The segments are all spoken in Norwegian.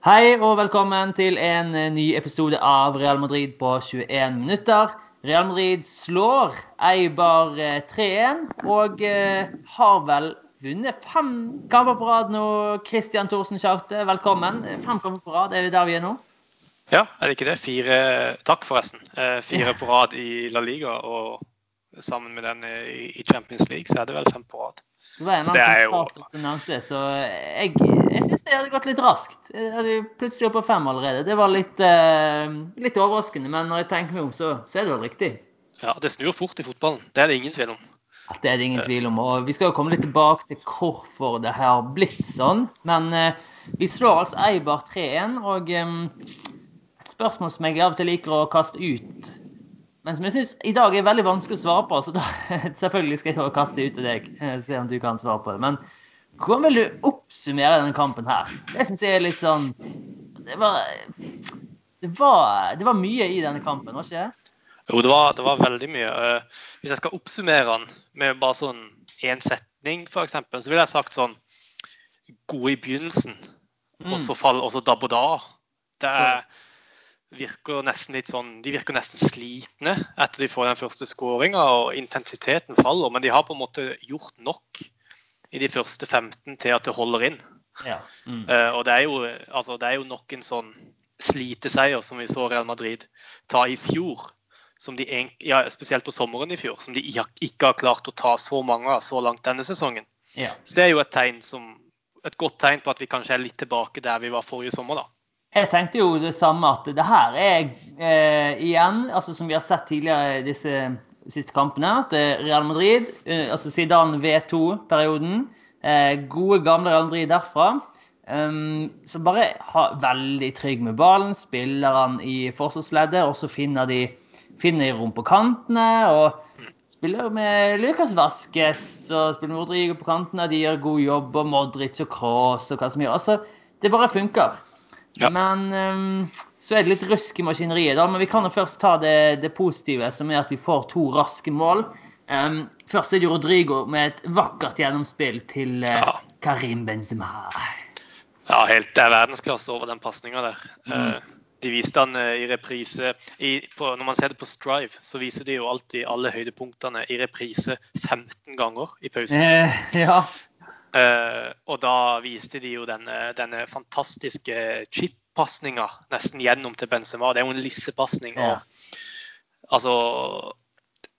Hei og velkommen til en eh, ny episode av Real Madrid på 21 minutter. Real Madrid slår Eibar eh, 3-1 og eh, har vel vunnet fem kamper på rad nå. Christian Thorsen Scharte, velkommen. Fem kamper på rad, er det der vi er nå? Ja, er det ikke det? Fire Takk, forresten. Eh, fire på rad i La Liga, og sammen med den i Champions League, så er det vel fem på rad. Det var en Så det er jo- nevnte så jeg, jeg syns det hadde gått litt raskt. At vi plutselig oppe på fem allerede. Det var litt, uh, litt overraskende, men når jeg tenker meg om, så, så er det vel riktig. Ja, Det snur fort i fotballen. Det er det ingen tvil om. Ja, Det er det ingen tvil om. og Vi skal jo komme litt tilbake til hvorfor det har blitt sånn. Men uh, vi slår altså Eibar 3-1. Og um, et spørsmål som jeg av og til liker å kaste ut, men som jeg syns i dag er veldig vanskelig å svare på, så da selvfølgelig skal jeg kaste ut til deg. eh, Se om du kan svare på det. Men hvordan vil du oppsummere denne kampen her? Det syns jeg er litt sånn det var, det var Det var mye i denne kampen, var ikke det? Jo, det var, det var veldig mye. Eh, Hvis jeg skal oppsummere den med bare sånn én setning, f.eks., så ville jeg sagt sånn God i begynnelsen, Mm. og så fall, og så dabb og da. Det er, virker nesten litt sånn, De virker nesten slitne etter de får den første skåringa, intensiteten faller. Men de har på en måte gjort nok i de første 15 til at det holder inn. Ja. Mm. Eh, og det er, jo, altså, det er jo nok en sånn sliteseier som vi så Real Madrid ta i fjor. Som de, en- ja, spesielt på sommeren i fjor, som de ikke har klart å ta så mange av så langt denne sesongen. ja. Så det er jo et, tegn som, et godt tegn på at vi kanskje er litt tilbake der vi var forrige sommer. da. Jeg tenkte jo det samme, at det her er eh, igjen, altså som vi har sett tidligere i disse siste kampene, at er Real Madrid, eh, altså Zidane V2-perioden, eh, gode gamle Real Madrid derfra, um, som bare ha, veldig trygg med ballen, spiller han i forsvarsleddet, og så finner de, finner de rom på kantene, og spiller med Lucas Vasques og spiller med Rodrigo på kantene, de gjør god jobb, og Modric og Kroos og hva som gjør. Altså, det bare funker. Ja. Men ehm, så er det litt rusk i maskineriet, da. Men vi kan jo først ta det, det positive, som er at vi får to raske mål. Ehm, først er det Rodrigo med et vakkert gjennomspill til eh. Karim Benzema. Ja, helt, Det er verdensklasse over den pasninga der. Mm. Eh, De viste han eh, i reprise i, på, Når man ser det på Strive, så viser de jo alltid alle høydepunktene i reprise 15 ganger i pausen. Eh, ja. Eh, og da viste de jo denne, denne fantastiske chip-pasninga nesten gjennom til Benzema. Det er jo en lissepasning. Ja. Altså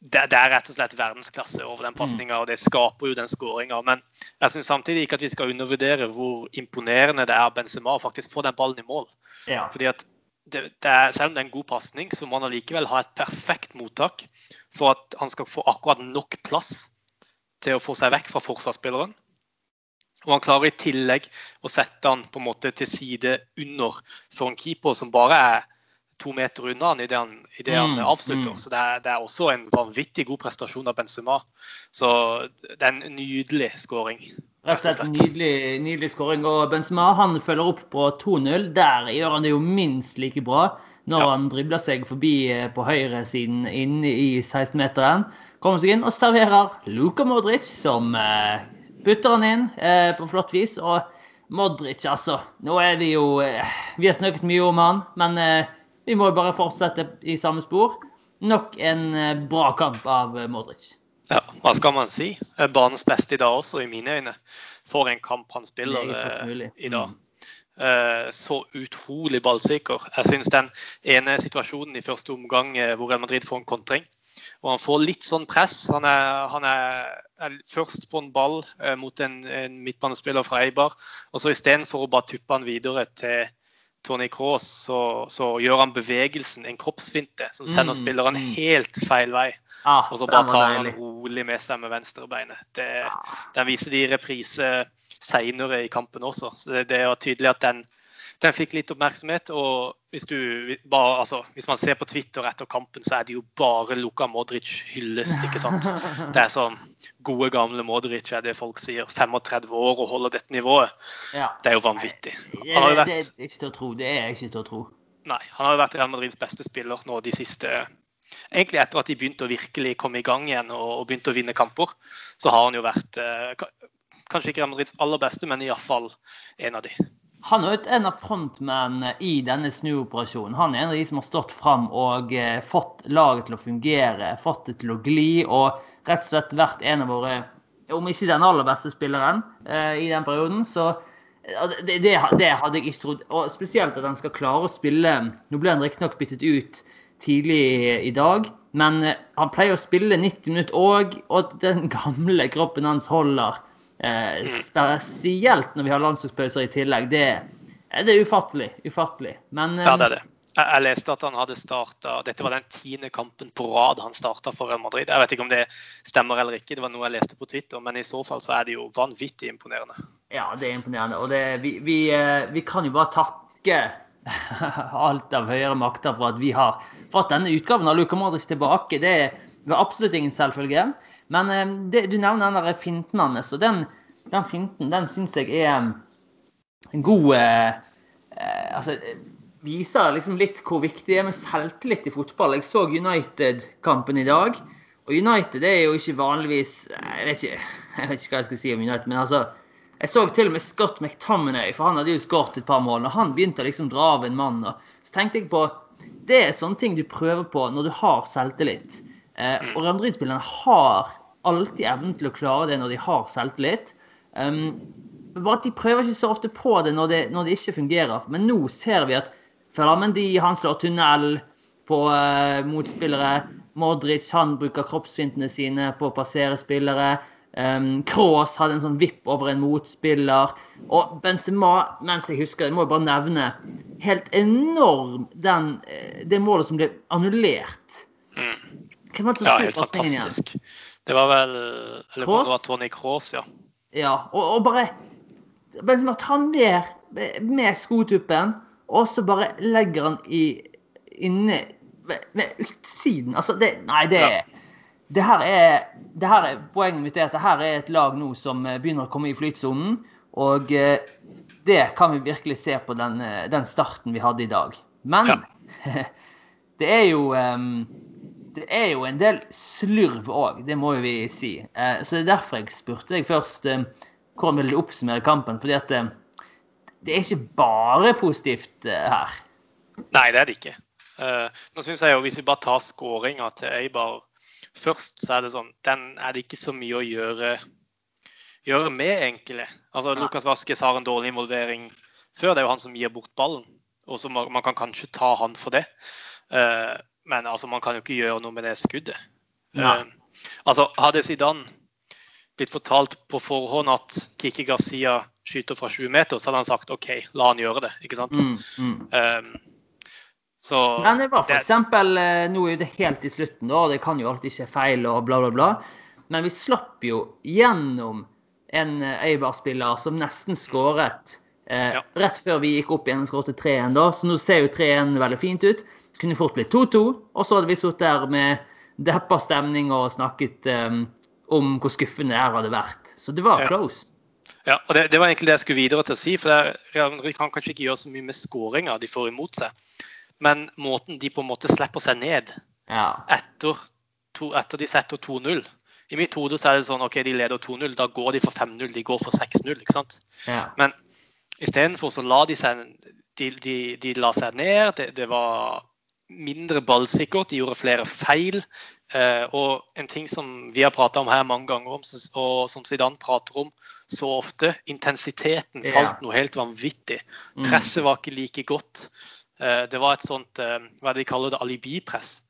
det, det er rett og slett verdensklasse over den pasninga, og det skaper jo den skåringa. Men jeg syns samtidig ikke at vi skal undervurdere hvor imponerende det er Benzema å faktisk få den ballen i mål. ja. Fordi at det, det er, Selv om det er en god pasning, så må han allikevel ha et perfekt mottak for at han skal få akkurat nok plass til å få seg vekk fra forsvarsspilleren. Og han klarer i tillegg å sette han på en måte til side under for en keeper som bare er to meter unna han idet han, i det han Mm, avslutter. mm. Så det er, det er også en vanvittig god prestasjon av Benzema. Så det er en nydelig skåring. Rett og slett nydelig, nydelig skåring. Og Benzema han følger opp på 2-0. Der gjør han det jo minst like bra. Når Ja. han dribler seg forbi eh, på høyresiden inne i 16-meteren. Kommer seg inn og serverer Luka Modric, som eh, putter han inn eh, på flott vis. Og Modric, altså. Nå er vi jo eh, Vi har snakket mye om han, men eh, vi må jo bare fortsette i samme spor. Nok en eh, bra kamp av eh, Modric. Ja, hva skal man si? Eh, Banens beste i dag også, i mine øyne. For en kamp han spiller i dag. Mm. Så utrolig ballsikker. Jeg syns den ene situasjonen i første omgang hvor Real Madrid får en kontring, og han får litt sånn press. Han er, han er, er først på en ball eh, mot en, en midtbanespiller fra Eibar, og så istedenfor å bare tuppe han videre til Tony Cross, så, så gjør han bevegelsen, en kroppsfinte, som sender Mm, spilleren mm. helt feil vei. Ah, Og så bare tar han rolig med seg med venstrebeinet. Det, Ah. den viser de i reprise seinere i kampen også. Så det, det er tydelig at den, den fikk litt oppmerksomhet. Og hvis, du, bare, altså, hvis man ser på Twitter etter kampen, så er det jo bare Luka Modric hyllest. ikke sant? Det er sånn gode, gamle Modric er det folk sier. 35 år og holder dette nivået. Ja. Det er jo vanvittig. Det, Han har jo vært, det er ikke til å tro. Det er ikke til å tro. nei, han har jo vært Real Madrids beste spiller nå de siste Egentlig etter at de begynte å virkelig komme i gang igjen og, og begynte å vinne kamper, så har han jo vært eh, kanskje ikke Real Madrids aller beste, men iallfall en av de. Han er en av frontmennene i denne snuoperasjonen. Han er en av de som har stått fram og eh, fått laget til å fungere, fått det til å gli, og rett og slett vært en av våre, om ikke den aller beste spilleren eh, i den perioden. Så det, det, det, hadde jeg ikke trodd. Og spesielt at han skal klare å spille Nå ble han riktignok byttet ut tidlig i dag, men eh, han pleier å spille 90 minutter òg, og den gamle kroppen hans holder. Eh, spesielt når vi har landslagspauser i tillegg. Det, det er ufattelig. Ufattelig. Men, ja, det er det. Jeg, leste at han hadde starta Dette var den tiende kampen på rad han starta for Real Madrid. Jeg vet ikke om det stemmer eller ikke, det var noe jeg leste på Twitter, men i så fall så er det jo vanvittig imponerende. Ja, det er imponerende. Og det, vi, vi, eh, vi, kan jo bare takke alt av høyere makter for at vi har fått denne utgaven av Luka Modric tilbake. Det var absolutt ingen selvfølge. Men eh, det, du nevner den der finten hans, og den, den finten den syns jeg er en god eh, altså, viser liksom litt hvor viktig det er med selvtillit i fotball. Jeg så United-kampen i dag. Og United er jo ikke vanligvis Jeg vet ikke, jeg vet ikke hva jeg skal si om United, men altså Jeg så til og med Scott McTominay, for han hadde jo skåret et par mål. Og han begynte å liksom dra av en mann. Og så tenkte jeg på Det er sånne ting du prøver på når du har selvtillit. Eh, og Real Madrid-spillerne har alltid evnen til å klare det når de har selvtillit. Um, bare at de prøver ikke så ofte på det når, det når det ikke fungerer. Men nå ser vi at Ferramendi han slår tunnel på uh, motspillere. Modric han bruker kroppsfintene sine på å passere spillere. Um, Kroos hadde en sånn vipp over en motspiller. Og Benzema, mens jeg husker det, må jeg bare nevne helt enorm den, eh, det målet som ble annullert. Mm. ja, helt fantastisk. Igjen? Det var vel Eller Kroos? det var Tony Cross, ja. Ja, og, og bare men som at han der med skotuppen og så bare legger han i inne ved, ved utsiden. Altså, det Nei, det er det her, er, det her er, Poenget mitt er at det her er et lag nå som eh, begynner å komme i flytsonen. Og eh, det kan vi virkelig se på den, eh, den starten vi hadde i dag. Men ja. det er jo det er jo en del slurv òg, det må jo vi si. Så det er derfor jeg spurte deg først hvordan vil du oppsummere kampen. fordi at det er ikke bare positivt her. Nei, det er det ikke. Nå synes jeg jo, Hvis vi bare tar skåringa til Eibar først, så er det sånn Den er det ikke så mye å gjøre, gjøre med, egentlig. Altså, ja. Lukas Vaskes har en dårlig involvering før. Det er jo han som gir bort ballen. Og så man, man kan kanskje ta han for det. Uh, men altså, man kan jo ikke gjøre noe med det skuddet. altså, Hadde Zidane blitt fortalt på forhånd at Kiki Garcia skyter fra 20 meter, så hadde han sagt OK, la han gjøre det. ikke sant? Mm, mm. Um, så, Men det var f.eks. Eh, nå er det helt i slutten, da, det kan jo alltid skje feil og bla, bla, bla. Men vi slapp jo gjennom en Eibar-spiller som nesten skåret eh, ja. rett før vi gikk opp igjen og skåret 3-1. da, Så nå ser jo 3-1 veldig fint ut. Kunne fort blitt 2-2, og så hadde vi sittet der med deppa stemning og snakket um, om hvor skuffende det her hadde vært. Så det var close. Ja, og det, det, var egentlig det jeg skulle videre til å si. for Real Madrid kan kanskje ikke gjøre så mye med skåringa de får imot seg. Men måten de på en måte slipper seg ned ja. etter, to, etter, de setter 2-0 I mitt hode så er det sånn OK, de leder 2-0, da går de for 5-0, de går for 6-0. ikke sant? Ja. Men istedenfor så la de seg de, de, de la seg ned. Det, det var mindre ballsikkert, de gjorde flere feil. Eh, og en ting som vi har prata om her mange ganger, og som Zidane prater om så ofte, intensiteten falt noe helt vanvittig. Mm. Presset var ikke like godt. Eh, det var et sånt eh, hva de kaller det, alibipress.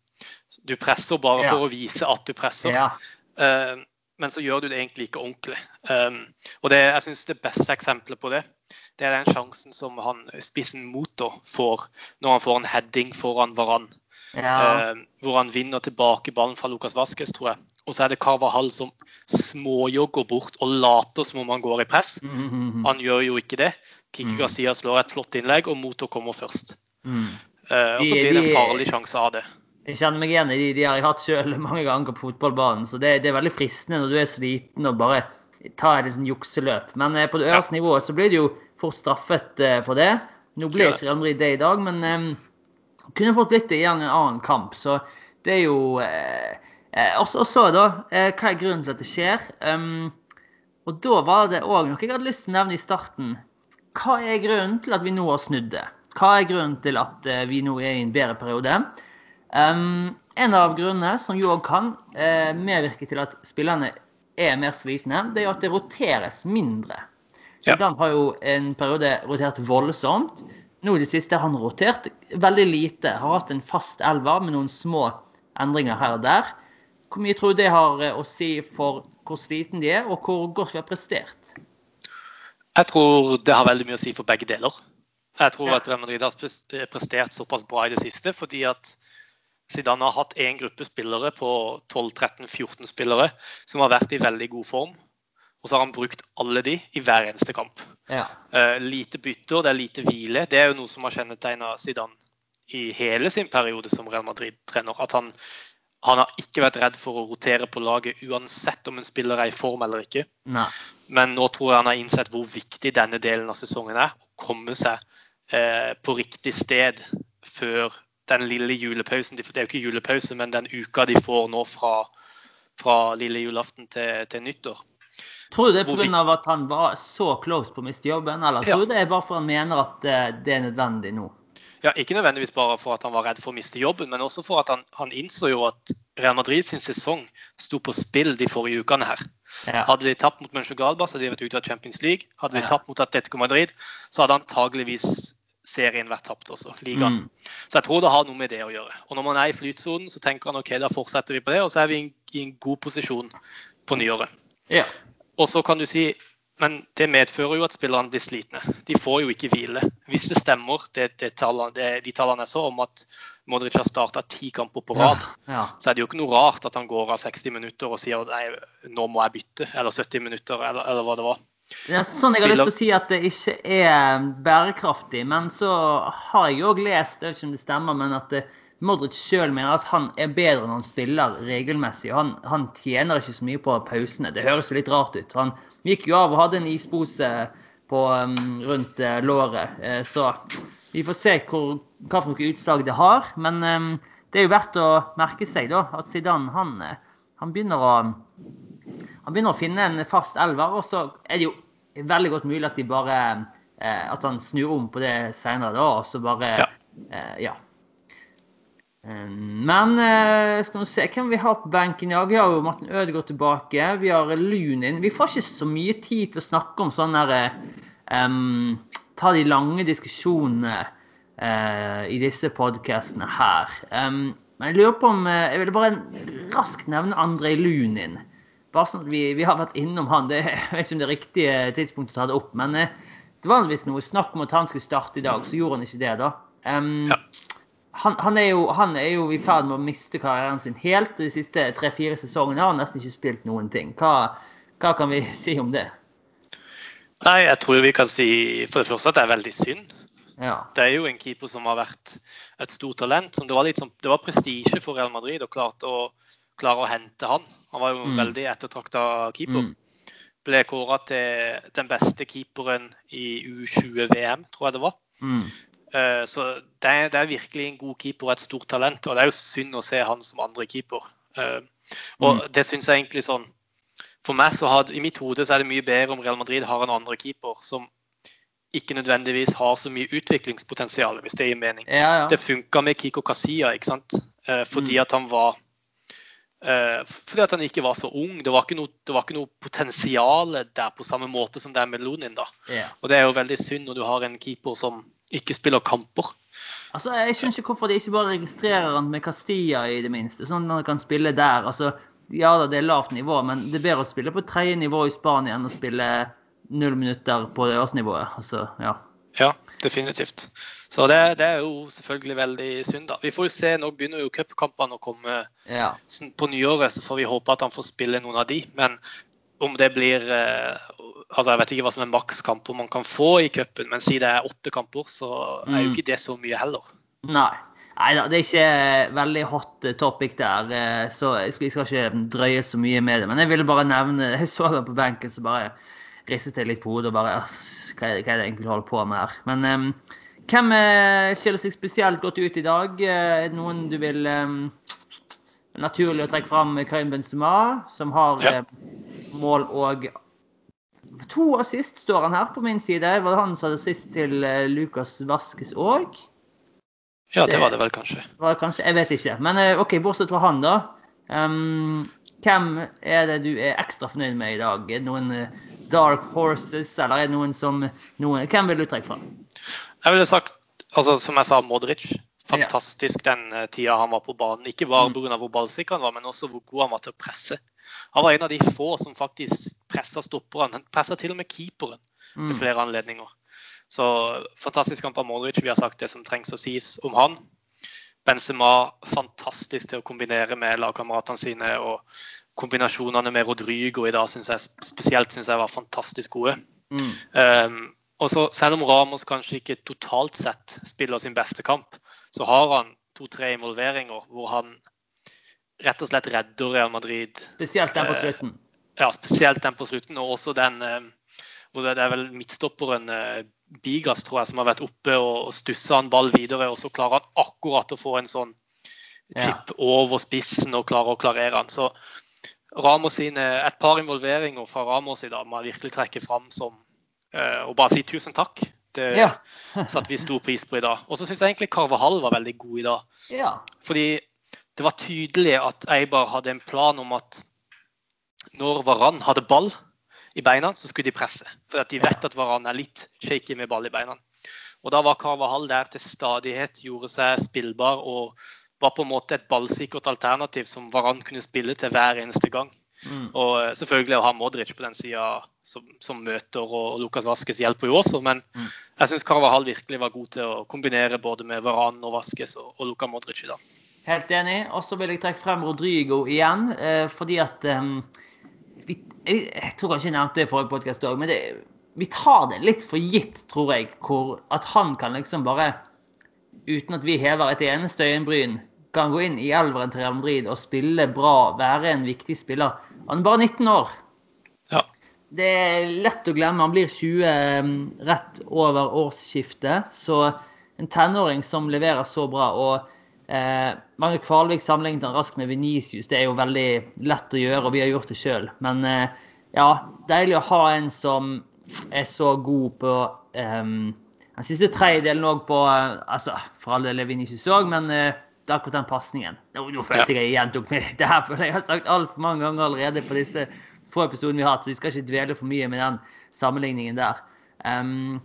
Du presser bare for å vise at du presser. Men så gjør du det egentlig ikke ordentlig. Og det, jeg synes det beste eksempelet på det, det er den sjansen som han, spissen motor får når han får en heading foran Varan. Ja. Uh, hvor han vinner tilbake ballen fra Lukas Vaskes, tror jeg. Og så er det Carvahall som småjogger bort og later som om han går i press. Mm -hmm. Han gjør jo ikke det. Kiki mm. Garcia slår et flott innlegg, og Motor kommer først. Mm. Eh, og så blir det en farlig sjanse av det. Jeg kjenner meg igjen i de. De har jeg hatt sjøl mange ganger på fotballbanen. Så det, det, er veldig fristende når du er sliten og bare ta et sånn jukseløp. Men eh, på det øverste nivået så blir det jo fort straffet eh, for det. Nå ble ikke Real Madrid det i dag, men um, kunne fått blitt det i en annen kamp. Så det er jo eh, eh Og så, da, eh, hva er grunnen til at det skjer? Um, og da var det òg noe jeg hadde lyst til å nevne i starten. hva er grunnen til at vi nå har snudd det? Hva er grunnen til at eh, vi nå er i en bedre periode? Um, en av grunnene som jo òg kan medvirke til at spillerne er mer slitne, det er jo at det roteres mindre. Zidane har jo en periode rotert voldsomt. Nå i det siste har han rotert veldig lite. Har hatt en fast elver med noen små endringer her og der. Hvor mye tror du det har eh, å si for hvor sliten de er, og hvor godt vi har prestert? Jeg tror det har veldig mye å si for begge deler. Jeg tror ja. at Real Madrid har prestert såpass bra i det siste fordi at Zidane har hatt en gruppe spillere på 12-13-14 spillere som har vært i veldig god form. Og så har han brukt alle de i hver eneste kamp. Ja. Uh, lite bytter, det er lite hvile. Det er jo noe som har kjennetegna Zidane i hele sin periode som Real Madrid-trener. At han, han, har ikke vært redd for å rotere på laget uansett om en spiller er i form eller ikke. Nei. Men nå tror jeg han har innsett hvor viktig denne delen av sesongen er. Å komme seg uh, på riktig sted før den lille julepausen. Det er jo ikke julepause, men den uka de får nå fra, fra lille julaften til, til nyttår. Tror du det er pga. at han var så close på å miste jobben, eller tror du det er bare for han mener at eh, det er nødvendig nå? Ja, Ikke nødvendigvis bare for at han var redd for å miste jobben, men også for at han, han innså jo at Real Madrid sin sesong sto på spill de forrige ukene her. Ja. Hadde de tapt mot Mönchengladbach, hadde de vært ute av Champions League. Hadde de ja. tapt mot Atletico Madrid, så hadde antageligvis serien vært tapt også, ligaen. Mm. Så jeg tror det har noe med det å gjøre. Og når man er i flytsonen, så tenker han OK, da fortsetter vi på det, og så er vi i en, i en god posisjon på nyåret. Ja. Og så kan du si men det medfører jo at spillerne blir slitne. De får jo ikke hvile. Hvis det stemmer, det, det tallene, det, de tallene jeg så om at Modric har starta ti kamper på rad, ja, ja. så er det jo ikke noe rart at han går av 60 minutter og sier nei, nå må jeg bytte, eller 70 minutter, eller, eller hva det var. Det er sånn jeg har lyst til å si at det ikke er bærekraftig. Men så har jeg òg lest, jeg vet ikke om det stemmer, men at det, Modric sjøl mener at han er bedre når han spiller regelmessig. og han, han, tjener ikke så mye på pausene. Det høres jo litt rart ut. Han gikk jo av og hadde en ispose på, um, rundt uh, låret. Uh, så vi får se hvor, hva for noe utslag det har. Men um, det er jo verdt å merke seg da, at Zidane han, uh, han, begynner å, han begynner å finne en fast elver. Og så er det jo veldig godt mulig at, de bare, at han snur om på det senere, da, og så bare ja. Ja men eh, skal vi se hvem vi har på benken. dag vi har jo Martin Ødegaard tilbake. Vi har Lunin. Vi får ikke så mye tid til å snakke om sånn derre um, Ta de lange diskusjonene uh, i disse podkastene her. Um, men jeg lurer på om uh, Jeg ville bare raskt nevne Andrej Lunin. Bare sånn at vi, vi, har vært innom han. Det, jeg vet ikke om det er riktig tidspunkt å ta det opp, men det var visst noe snakk om at han skulle starte i dag, så gjorde han ikke det, da. Um, ja han, han, er jo, han, er jo, i ferd med å miste karrieren sin helt. De siste tre-fire sesongene har han nesten ikke spilt noen ting. Hva, hva, kan vi si om det? Nei, Jeg tror vi kan si for det første at det er veldig synd. Ja. Det er jo en keeper som har vært et stort talent. det var, litt det var prestisje for Real Madrid å klare å, klare å hente han. Han var jo mm. veldig ettertrakta keeper. Mm. Ble kåra til den beste keeperen i U20-VM, tror jeg det var. Mm. Eh, så det er, det er, virkelig en god keeper og et stort talent. Og det er jo synd å se han som andre keeper. Eh, og mm. det syns jeg egentlig sånn For meg så har, i mitt hode så er det mye bedre om Real Madrid har en andre keeper som ikke nødvendigvis har så mye utviklingspotensial, hvis det gir mening. Ja, ja. Det funka med Kiko Kasia, ikke sant? Eh, fordi mm. at han var fordi at han ikke var så ung. Det var ikke noe, det var ikke noe potensial der på samme måte som det er med Lonin. da. Yeah. Og Det er jo veldig synd når du har en keeper som ikke spiller kamper. Altså, Jeg skjønner ikke hvorfor de ikke bare registrerer han med Castilla i det minste, sånn at han kan spille der. Altså, Ja da, det er lavt nivå, men det er bedre å spille på tredje nivå i Spania enn å spille null minutter på ørsnivået. Altså, ja. ja, definitivt. Så det, det, er jo selvfølgelig veldig synd, da. Vi får jo se, Nå begynner jo cupkampene å komme ja. på nyåret, så får vi håpe at han får spille noen av de. Men om det blir eh, altså Jeg vet ikke hva som er makskamper man kan få i cupen, men si det er åtte kamper, så er jo mm. ikke det så mye heller. Nei. Nei da, det er ikke veldig hot topic der, eh, så jeg skal, jeg skal, ikke drøye så mye med det. Men jeg ville bare nevne Jeg så det på benken, så bare ristet jeg litt på hodet og bare hva er det egentlig du holder på med her? Men um, hvem uh, skiller seg spesielt godt ut i dag? Uh, er det noen du vil um, Naturlig å trekke fram Karim Benzema, som har ja. uh, mål og To assist står han her på min side. Var det han som hadde sist til Lukas Vaskes òg? Ja, det var det vel kanskje. Var det kanskje? Jeg vet ikke. Men OK, bortsett fra han, da. Um, hvem er det du er ekstra fornøyd med i dag? Er det noen dark horses, eller er det noen som noen, Hvem vil du trekke fra? Jeg ville sagt, altså som jeg sa, Modric. Fantastisk den tida han var på banen. Ikke bare pga. hvor ballsikker han var, men også hvor god han var til å presse. Han var en av de få som faktisk pressa stopperne. Han pressa til og med keeperen ved mm. flere anledninger. Så fantastisk kamp av Modric. Vi har sagt det som trengs å sies om han. Benzema fantastisk til å kombinere med lagkameratene sine. og Kombinasjonene med Rodrygo i dag synes jeg, spesielt synes jeg var fantastisk gode. Mm. Um, og så Selv om Ramos kanskje ikke totalt sett spiller sin beste kamp, så har han to-tre involveringer hvor han rett og slett redder Real Madrid. Spesielt den på eh, slutten. Ja, spesielt den på slutten. Og også den eh, hvor det er vel midtstopperen eh, Bigas tror jeg, som har vært oppe og stussa en ball videre, og så klarer han akkurat å få en sånn chip ja. over spissen og klarer å klarere han. Så Ramos sine, et par involveringer fra Ramos i dag må jeg virkelig trekke fram som og bare si tusen takk. Det ja. satte vi stor pris på i dag. Og så syns jeg egentlig Carvahall var veldig god i dag. Ja. Fordi det var tydelig at Eibar hadde en plan om at når Varan hadde ball i beina, så skulle de presse. For de vet at Varan er litt shaky med ball i beina. Og Da var Carvahall der til stadighet, gjorde seg spillbar og var på en måte et ballsikkert alternativ som Varan kunne spille til hver eneste gang. Mm. Og eh, selvfølgelig å ha Modric på den sida som, som, møter, og Lukas Vaskes hjelper jo også. Men mm. jeg syns Carvahall virkelig var god til å kombinere både med Varan og Vaskes og, og Luka Modric i dag. Helt enig. Og så vil jeg trekke frem Rodrigo igjen, eh, fordi at eh, vi, jeg, jeg, tror kanskje jeg nevnte det i forrige podkast òg, men det, vi tar det litt for gitt, tror jeg, hvor, at han kan liksom bare, uten at vi hever et eneste øyenbryn, kan gå inn i elveren til Real Madrid og spille bra, være en viktig spiller. Han er bare 19 år. Ja. Det er lett å glemme. Han blir 20 um, rett over årsskiftet. Så en tenåring som leverer så bra. og Eh, Mange Kvalvik sammenlignet han raskt med Venicius. Det er jo veldig lett å gjøre, og vi har gjort det sjøl. Men eh, ja, deilig å ha en som er så god på eh, den siste tredjedelen òg på eh, altså, For all del er Venicius òg, men eh, akkurat den pasningen. Nå, nå, følte jeg jeg gjentok meg. Det her føler jeg har sagt altfor mange ganger allerede på disse få episodene vi har hatt, så vi skal ikke dvele for mye med den sammenligningen der. Um,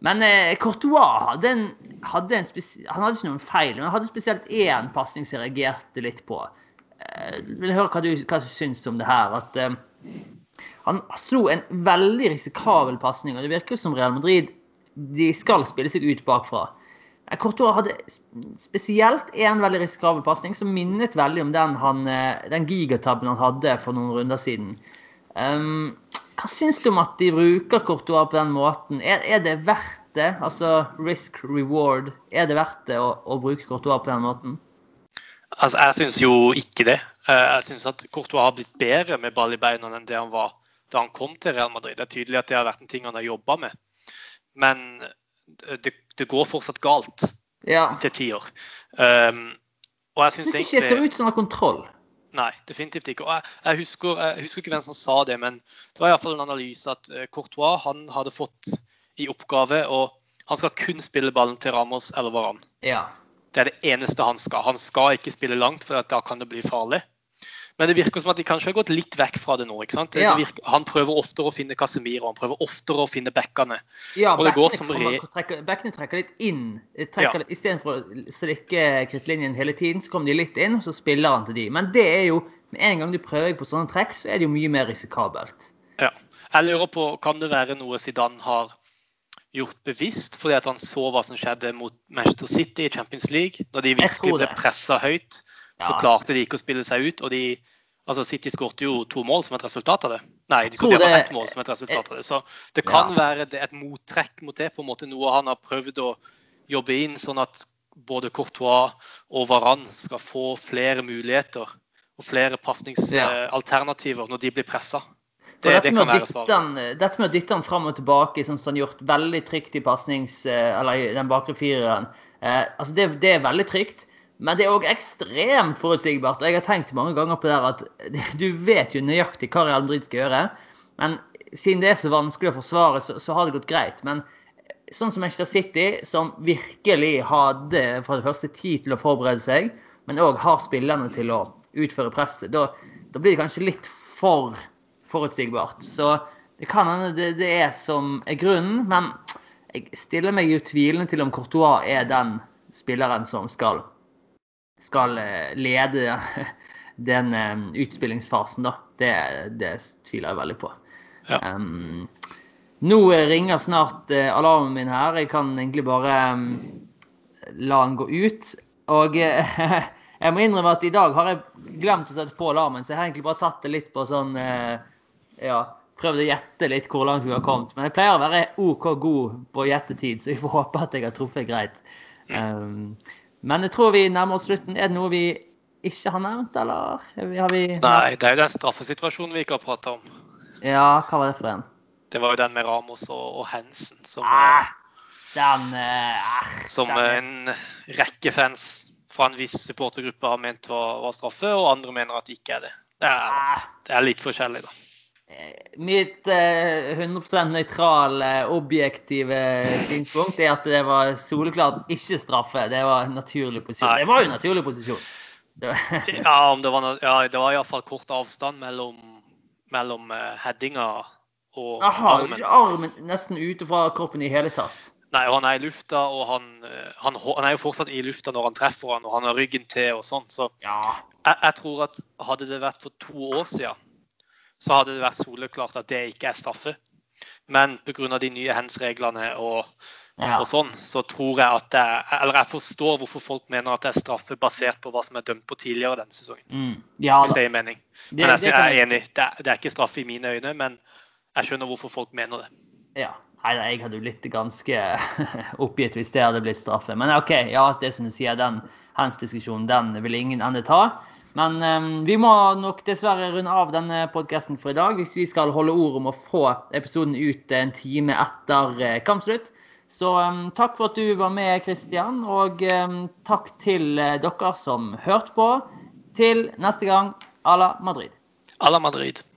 men eh, Courtois hadde en, hadde en han hadde ikke noen feil, men han hadde spesielt én pasning som jeg reagerte litt på. Eh, vil høre hva du, hva du syns om det her. At eh, han slo en veldig risikabel pasning, og det virker som Real Madrid de skal spille seg ut bakfra. Eh, Courtois hadde spesielt én veldig risikabel pasning som minnet veldig om den, han, eh, den gigatabben han hadde for noen runder siden. Um, hva syns du om at de bruker Courtois på den måten? Er, er det verdt det? Altså risk reward. Er det verdt det å, å bruke Courtois på den måten? Altså, Jeg syns jo ikke det. Eh, jeg syns at Courtois har blitt bedre med ball i beina enn det han var da han kom til Real Madrid. Det er tydelig at det har vært en ting han har jobba med. Men det, det, går fortsatt galt ja. til tider. Um, og jeg syns egentlig Det ser ut som han har kontroll. Nei, definitivt ikke. Og jeg, jeg, husker, jeg, husker, ikke hvem som sa det, men det var iallfall en analyse at eh, Courtois han hadde fått i oppgave å Han skal kun spille ballen til Ramos eller Varan. Ja. Det er det eneste han skal. Han skal ikke spille langt, for da kan det bli farlig. Men det virker som at de kanskje har gått litt vekk fra det nå. ikke sant? Ja. Virker, han prøver oftere å finne Casemiro, han prøver oftere å finne backene. Ja, og det går som re... trekker, backene trekker litt inn. Trekker, ja. Istedenfor å slikke krittlinjen hele tiden, så kommer de litt inn, og så spiller han til de. Men det er jo, med en gang du prøver på sånne trekk, så er det jo mye mer risikabelt. Ja. Jeg lurer på, Kan det være noe Zidane har gjort bevisst fordi at han så hva som skjedde mot Manchester City i Champions League? Når de virkelig ble pressa høyt, så klarte de ikke å spille seg ut. og de Altså City skåret jo to mål som et resultat av det. Nei, de skåret det... ett mål som et resultat av det. Så det kan ja. være et mottrekk mot det, på en måte noe han har prøvd å jobbe inn, sånn at både Courtois og Varan skal få flere muligheter og flere pasningsalternativer når de blir pressa. Det, det, kan være svaret. Dette med å dytte han fram og tilbake, sånn som han har gjort veldig trygt i pasnings, eh, eller den bakre fireren, eh, altså det, det, er veldig trygt. Men det er òg ekstremt forutsigbart. og Jeg har tenkt mange ganger på det her at du vet jo nøyaktig hva Real Madrid skal gjøre. Men siden det er så vanskelig å forsvare, så, så har det gått greit. Men sånn som Manchester City, som virkelig hadde for det første tid til å forberede seg, men òg har spillerne til å utføre presset, da, da blir det kanskje litt for forutsigbart. Så det kan hende det, det er som er grunnen, men jeg stiller meg jo tvilende til om Courtois er den spilleren som skal, skal eh, lede den um, utspillingsfasen, da. Det, det, tviler jeg veldig på. Ja. Um, nå ringer snart uh, alarmen min her. Jeg kan egentlig bare um, la den gå ut. Og uh, jeg må innrømme at i dag har jeg glemt å sette på alarmen, så jeg har egentlig bare tatt det litt på sånn uh, Ja, prøvd å gjette litt hvor langt vi har kommet. Men jeg pleier å være OK god på gjettetid, så jeg får håpe at jeg har truffet greit. Um, men jeg tror vi nærmer oss slutten. Er det noe vi ikke har nevnt, eller? Har vi... Nei, det er jo den straffesituasjonen vi ikke har prata om. Ja, hva var det for en? Det var jo den med Ramos og, og Hensen som, ah, den, uh, som den en rekke fans fra en viss supportergruppe har ment var, var, straffe, og andre mener at det ikke er det. Det er, ah. det er litt forskjellig, da. Mitt 100 eh, nøytrale, objektive synspunkt er at det var soleklart ikke straffe. Det var en naturlig posisjon. Nei. Det var jo en naturlig posisjon. ja, om det var, ja, det var iallfall kort avstand mellom, mellom uh, headinga og Aha, armen. Ikke armen nesten ute fra kroppen i hele tatt. Nei, han er i lufta, og han, eh, han, han, er jo fortsatt i lufta når han treffer han, og han har ryggen til og sånn. Så ja. jeg, jeg, tror at hadde det vært for to år siden, så hadde det vært soleklart at det ikke er straffe. Men pga. de nye hands-reglene og, ja. og, sånn, så tror jeg at det er Eller jeg forstår hvorfor folk mener at det er straffe basert på hva som er dømt på tidligere denne sesongen. Mm. Ja, hvis det gir mening. Men jeg, jeg er enig. Det er, det er, ikke straffe i mine øyne, men jeg skjønner hvorfor folk mener det. Ja. Nei, jeg hadde jo blitt ganske oppgitt hvis det hadde blitt straffe. Men OK, ja, det som du sier, den hands-diskusjonen, den vil ingen ende ta. Men um, vi må nok dessverre runde av denne podkasten for i dag. Hvis vi skal holde ord om å få episoden ut en time etter uh, kampslutt. Så um, takk for at du var med, Kristian. Og um, takk til uh, dere som hørte på. Til neste gang, à la Madrid. À la Madrid.